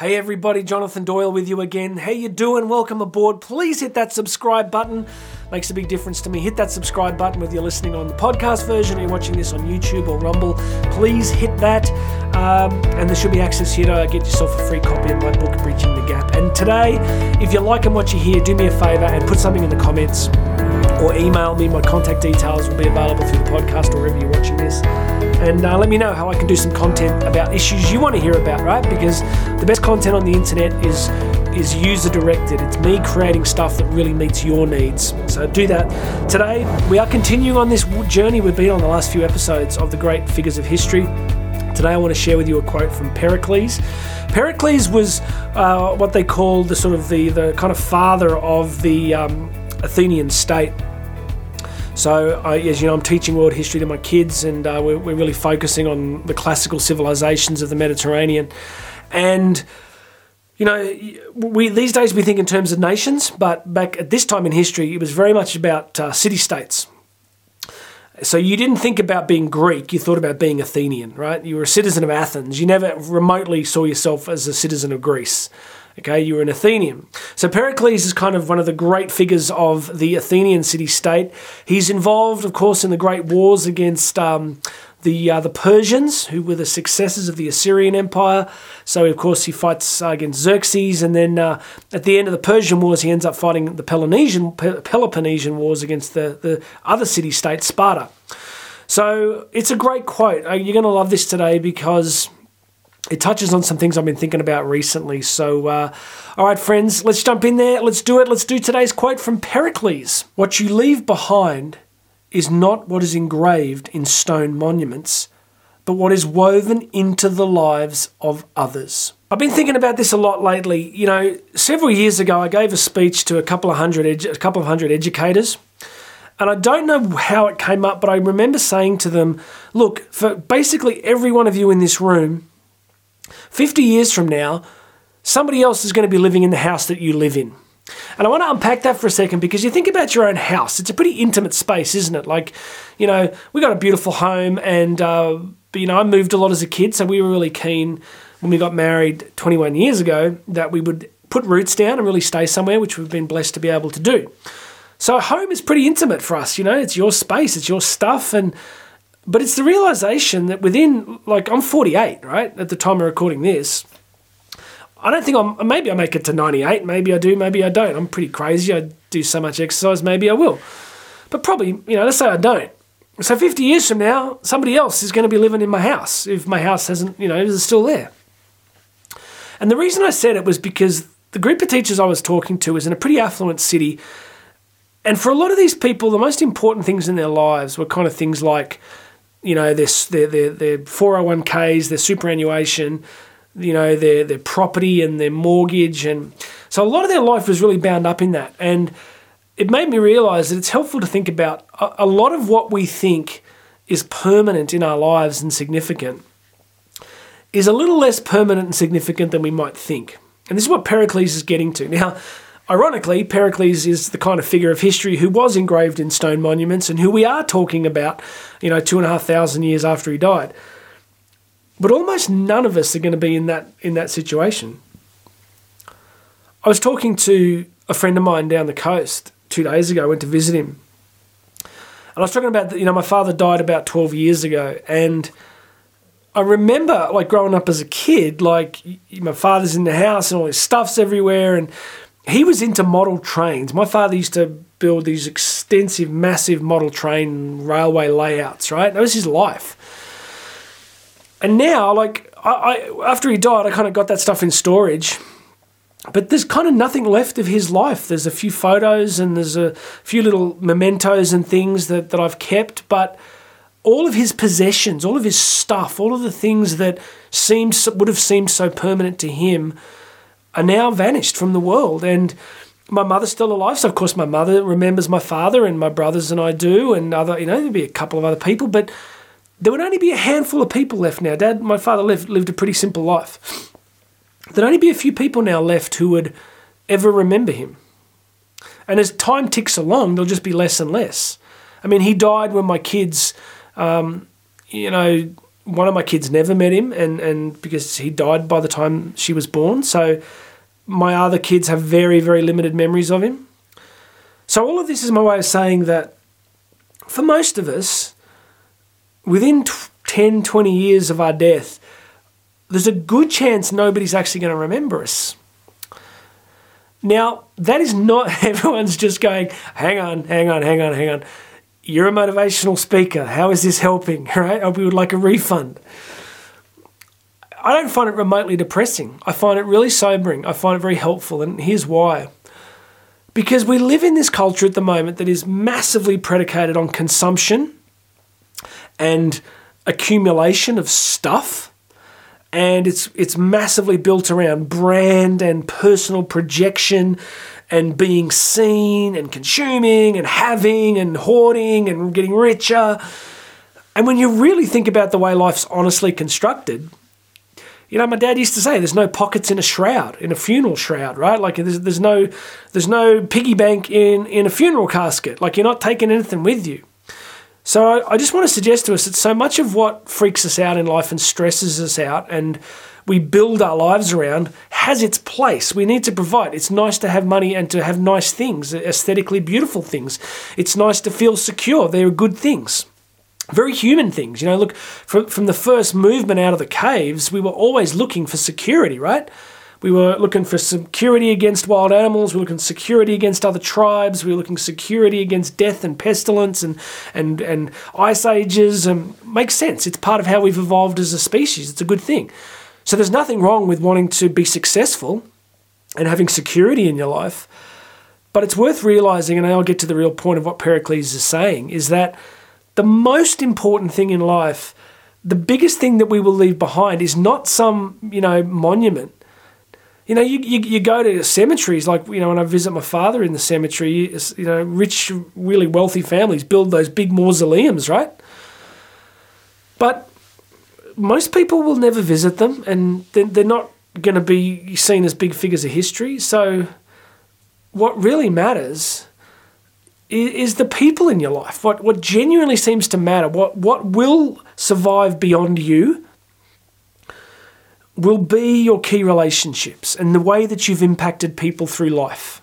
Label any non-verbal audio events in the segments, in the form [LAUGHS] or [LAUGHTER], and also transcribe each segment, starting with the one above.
Hey everybody, Jonathan Doyle with you again. How you doing? Welcome aboard. Please hit that subscribe button. Makes a big difference to me. Hit that subscribe button whether you're listening on the podcast version or you're watching this on YouTube or Rumble. Please hit that. Um, and there should be access here to get yourself a free copy of my book, Bridging the Gap. And today, if you're liking what you hear, do me a favor and put something in the comments or email me. My contact details will be available through the podcast or wherever you're watching this. And uh, let me know how I can do some content about issues you want to hear about, right? Because the best content on the internet is is user directed. It's me creating stuff that really meets your needs. So do that. Today, we are continuing on this journey we've been on the last few episodes of the great figures of history. Today, I want to share with you a quote from Pericles. Pericles was uh, what they call the sort of the, the kind of father of the um, Athenian state. So, I, as you know, I'm teaching world history to my kids, and uh, we're, we're really focusing on the classical civilizations of the Mediterranean. And you know, we these days we think in terms of nations, but back at this time in history, it was very much about uh, city states. So you didn't think about being Greek, you thought about being Athenian, right? You were a citizen of Athens. You never remotely saw yourself as a citizen of Greece. Okay, you were an Athenian. So Pericles is kind of one of the great figures of the Athenian city state. He's involved, of course, in the great wars against um, the uh, the Persians, who were the successors of the Assyrian Empire. So, of course, he fights uh, against Xerxes, and then uh, at the end of the Persian Wars, he ends up fighting the Peloponnesian Peloponnesian Wars against the the other city state, Sparta. So, it's a great quote. Uh, you're going to love this today because it touches on some things I've been thinking about recently. So, uh, all right, friends, let's jump in there. Let's do it. Let's do today's quote from Pericles What you leave behind is not what is engraved in stone monuments, but what is woven into the lives of others. I've been thinking about this a lot lately. You know, several years ago, I gave a speech to a couple of hundred, edu- a couple of hundred educators, and I don't know how it came up, but I remember saying to them, "Look, for basically every one of you in this room, 50 years from now, somebody else is going to be living in the house that you live in." And I want to unpack that for a second because you think about your own house. It's a pretty intimate space, isn't it? Like, you know, we got a beautiful home, and uh, you know, I moved a lot as a kid, so we were really keen when we got married 21 years ago that we would put roots down and really stay somewhere, which we've been blessed to be able to do. So home is pretty intimate for us. You know, it's your space, it's your stuff, and but it's the realization that within like I'm 48, right, at the time of recording this. I don't think I'm. Maybe I make it to 98. Maybe I do. Maybe I don't. I'm pretty crazy. I do so much exercise. Maybe I will. But probably, you know, let's say I don't. So 50 years from now, somebody else is going to be living in my house if my house hasn't, you know, is still there. And the reason I said it was because the group of teachers I was talking to was in a pretty affluent city. And for a lot of these people, the most important things in their lives were kind of things like, you know, their, their, their, their 401ks, their superannuation, you know, their their property and their mortgage, and so a lot of their life was really bound up in that. And it made me realise that it's helpful to think about a, a lot of what we think is permanent in our lives and significant is a little less permanent and significant than we might think. And this is what Pericles is getting to. Now, ironically, Pericles is the kind of figure of history who was engraved in stone monuments and who we are talking about, you know, two and a half thousand years after he died. But almost none of us are going to be in that in that situation. I was talking to a friend of mine down the coast two days ago. I went to visit him, and I was talking about you know my father died about twelve years ago, and I remember like growing up as a kid, like my father's in the house and all his stuff's everywhere, and he was into model trains. My father used to build these extensive, massive model train railway layouts. Right, that was his life. And now, like, I, I after he died, I kind of got that stuff in storage. But there's kind of nothing left of his life. There's a few photos and there's a few little mementos and things that, that I've kept, but all of his possessions, all of his stuff, all of the things that seemed would have seemed so permanent to him are now vanished from the world. And my mother's still alive, so of course my mother remembers my father, and my brothers and I do, and other you know there'd be a couple of other people, but there would only be a handful of people left now. Dad, my father lived, lived a pretty simple life. There'd only be a few people now left who would ever remember him. And as time ticks along, there'll just be less and less. I mean, he died when my kids, um, you know, one of my kids never met him, and, and because he died by the time she was born. So my other kids have very, very limited memories of him. So all of this is my way of saying that for most of us, within 10, 20 years of our death, there's a good chance nobody's actually going to remember us. Now, that is not [LAUGHS] everyone's just going, hang on, hang on, hang on, hang on. You're a motivational speaker. How is this helping? [LAUGHS] Right? We would like a refund. I don't find it remotely depressing. I find it really sobering. I find it very helpful. And here's why. Because we live in this culture at the moment that is massively predicated on consumption and accumulation of stuff. And it's it's massively built around brand and personal projection and being seen and consuming and having and hoarding and getting richer. And when you really think about the way life's honestly constructed, you know, my dad used to say, "There's no pockets in a shroud, in a funeral shroud, right? Like there's, there's no there's no piggy bank in in a funeral casket. Like you're not taking anything with you." So I, I just want to suggest to us that so much of what freaks us out in life and stresses us out and we build our lives around has its place. We need to provide. It's nice to have money and to have nice things, aesthetically beautiful things. It's nice to feel secure. They're good things. Very human things. You know, look, from, from the first movement out of the caves, we were always looking for security, right? We were looking for security against wild animals. We were looking security against other tribes. We were looking security against death and pestilence and and and ice ages. And makes sense. It's part of how we've evolved as a species. It's a good thing. So there's nothing wrong with wanting to be successful and having security in your life. But it's worth realizing, and I'll get to the real point of what Pericles is saying, is that the most important thing in life, the biggest thing that we will leave behind is not some, you know, monument. You know, you, you, you go to cemeteries, like, you know, when I visit my father in the cemetery, you know, rich, really wealthy families build those big mausoleums, right? But most people will never visit them and they're not going to be seen as big figures of history. So, what really matters is the people in your life. What what genuinely seems to matter, what what will survive beyond you, will be your key relationships and the way that you've impacted people through life.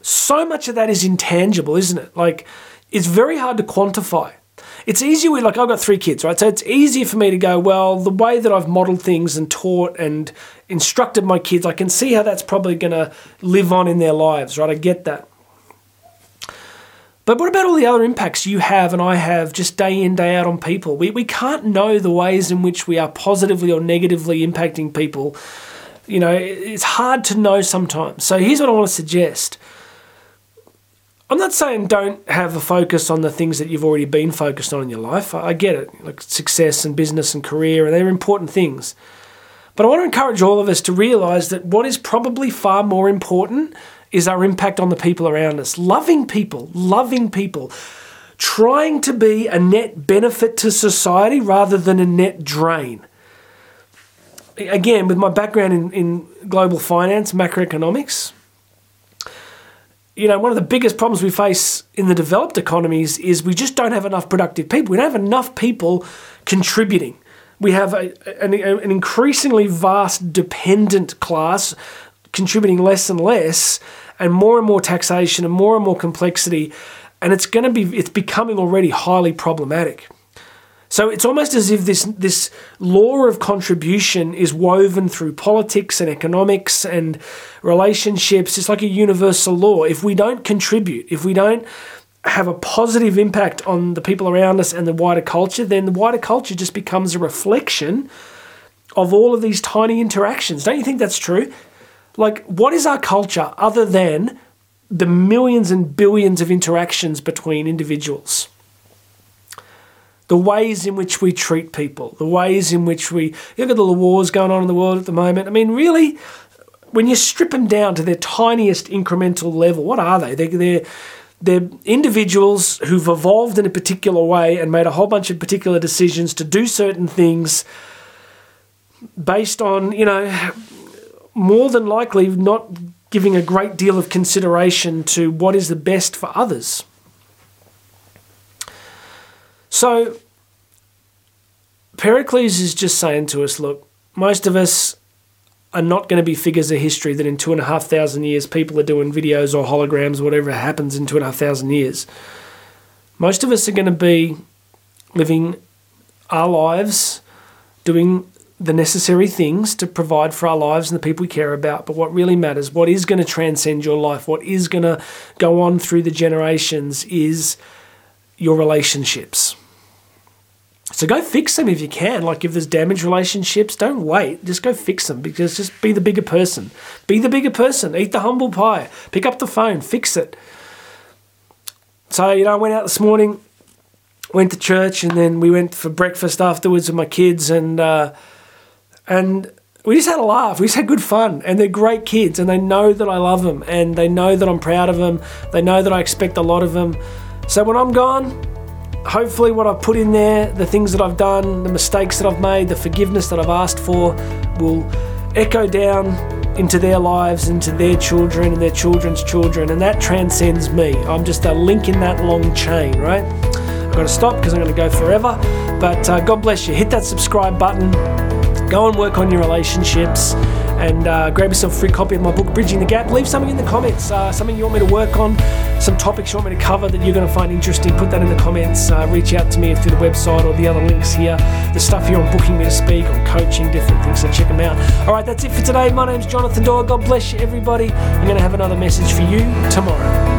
So much of that is intangible, isn't it? Like it's very hard to quantify it's easier with, like, I've got three kids, right? So it's easier for me to go, well, the way that I've modeled things and taught and instructed my kids, I can see how that's probably going to live on in their lives, right? I get that. But what about all the other impacts you have and I have just day in, day out on people? We, we can't know the ways in which we are positively or negatively impacting people. You know, it's hard to know sometimes. So here's what I want to suggest I'm not saying don't have a focus on the things that you've already been focused on in your life. I get it, like success and business and career, and they're important things. But I want to encourage all of us to realize that what is probably far more important is our impact on the people around us. Loving people, loving people, trying to be a net benefit to society rather than a net drain. Again, with my background in, in global finance, macroeconomics, you know, one of the biggest problems we face in the developed economies is we just don't have enough productive people. We don't have enough people contributing. We have a, an, an increasingly vast dependent class contributing less and less, and more and more taxation and more and more complexity, and it's going to be it's becoming already highly problematic. So it's almost as if this this law of contribution is woven through politics and economics and relationships. It's like a universal law. If we don't contribute, if we don't have a positive impact on the people around us and the wider culture, then the wider culture just becomes a reflection of all of these tiny interactions. Don't you think that's true? Like, what is our culture other than the millions and billions of interactions between individuals? the ways in which we treat people, the ways in which we look at the wars going on in the world at the moment. I mean, really, when you strip them down to their tiniest incremental level, what are they? They're, they're, they're individuals who've evolved in a particular way and made a whole bunch of particular decisions to do certain things based on, you know, more than likely not giving a great deal of consideration to what is the best for others. So, Pericles is just saying to us look, most of us are not going to be figures of history that in two and a half thousand years people are doing videos or holograms, or whatever happens in two and a half thousand years. Most of us are going to be living our lives, doing the necessary things to provide for our lives and the people we care about. But what really matters, what is going to transcend your life, what is going to go on through the generations is your relationships. So go fix them if you can. Like if there's damaged relationships, don't wait. Just go fix them because just be the bigger person. Be the bigger person. Eat the humble pie. Pick up the phone. Fix it. So, you know, I went out this morning, went to church, and then we went for breakfast afterwards with my kids and uh, and we just had a laugh. We just had good fun, and they're great kids, and they know that I love them, and they know that I'm proud of them. They know that I expect a lot of them. So when I'm gone, hopefully what I've put in there, the things that I've done, the mistakes that I've made, the forgiveness that I've asked for, will echo down into their lives, into their children and their children's children, and that transcends me. I'm just a link in that long chain, right? I've got to stop because I'm going to go forever. But uh, God bless you. Hit that subscribe button Go and work on your relationships and uh, grab yourself a free copy of my book, Bridging the Gap. Leave something in the comments, uh, something you want me to work on, some topics you want me to cover that you're going to find interesting. Put that in the comments. Uh, reach out to me through the website or the other links here. The stuff here on booking me to speak, on coaching, different things, so check them out. All right, that's it for today. My name's Jonathan Doyle. God bless you, everybody. I'm going to have another message for you tomorrow.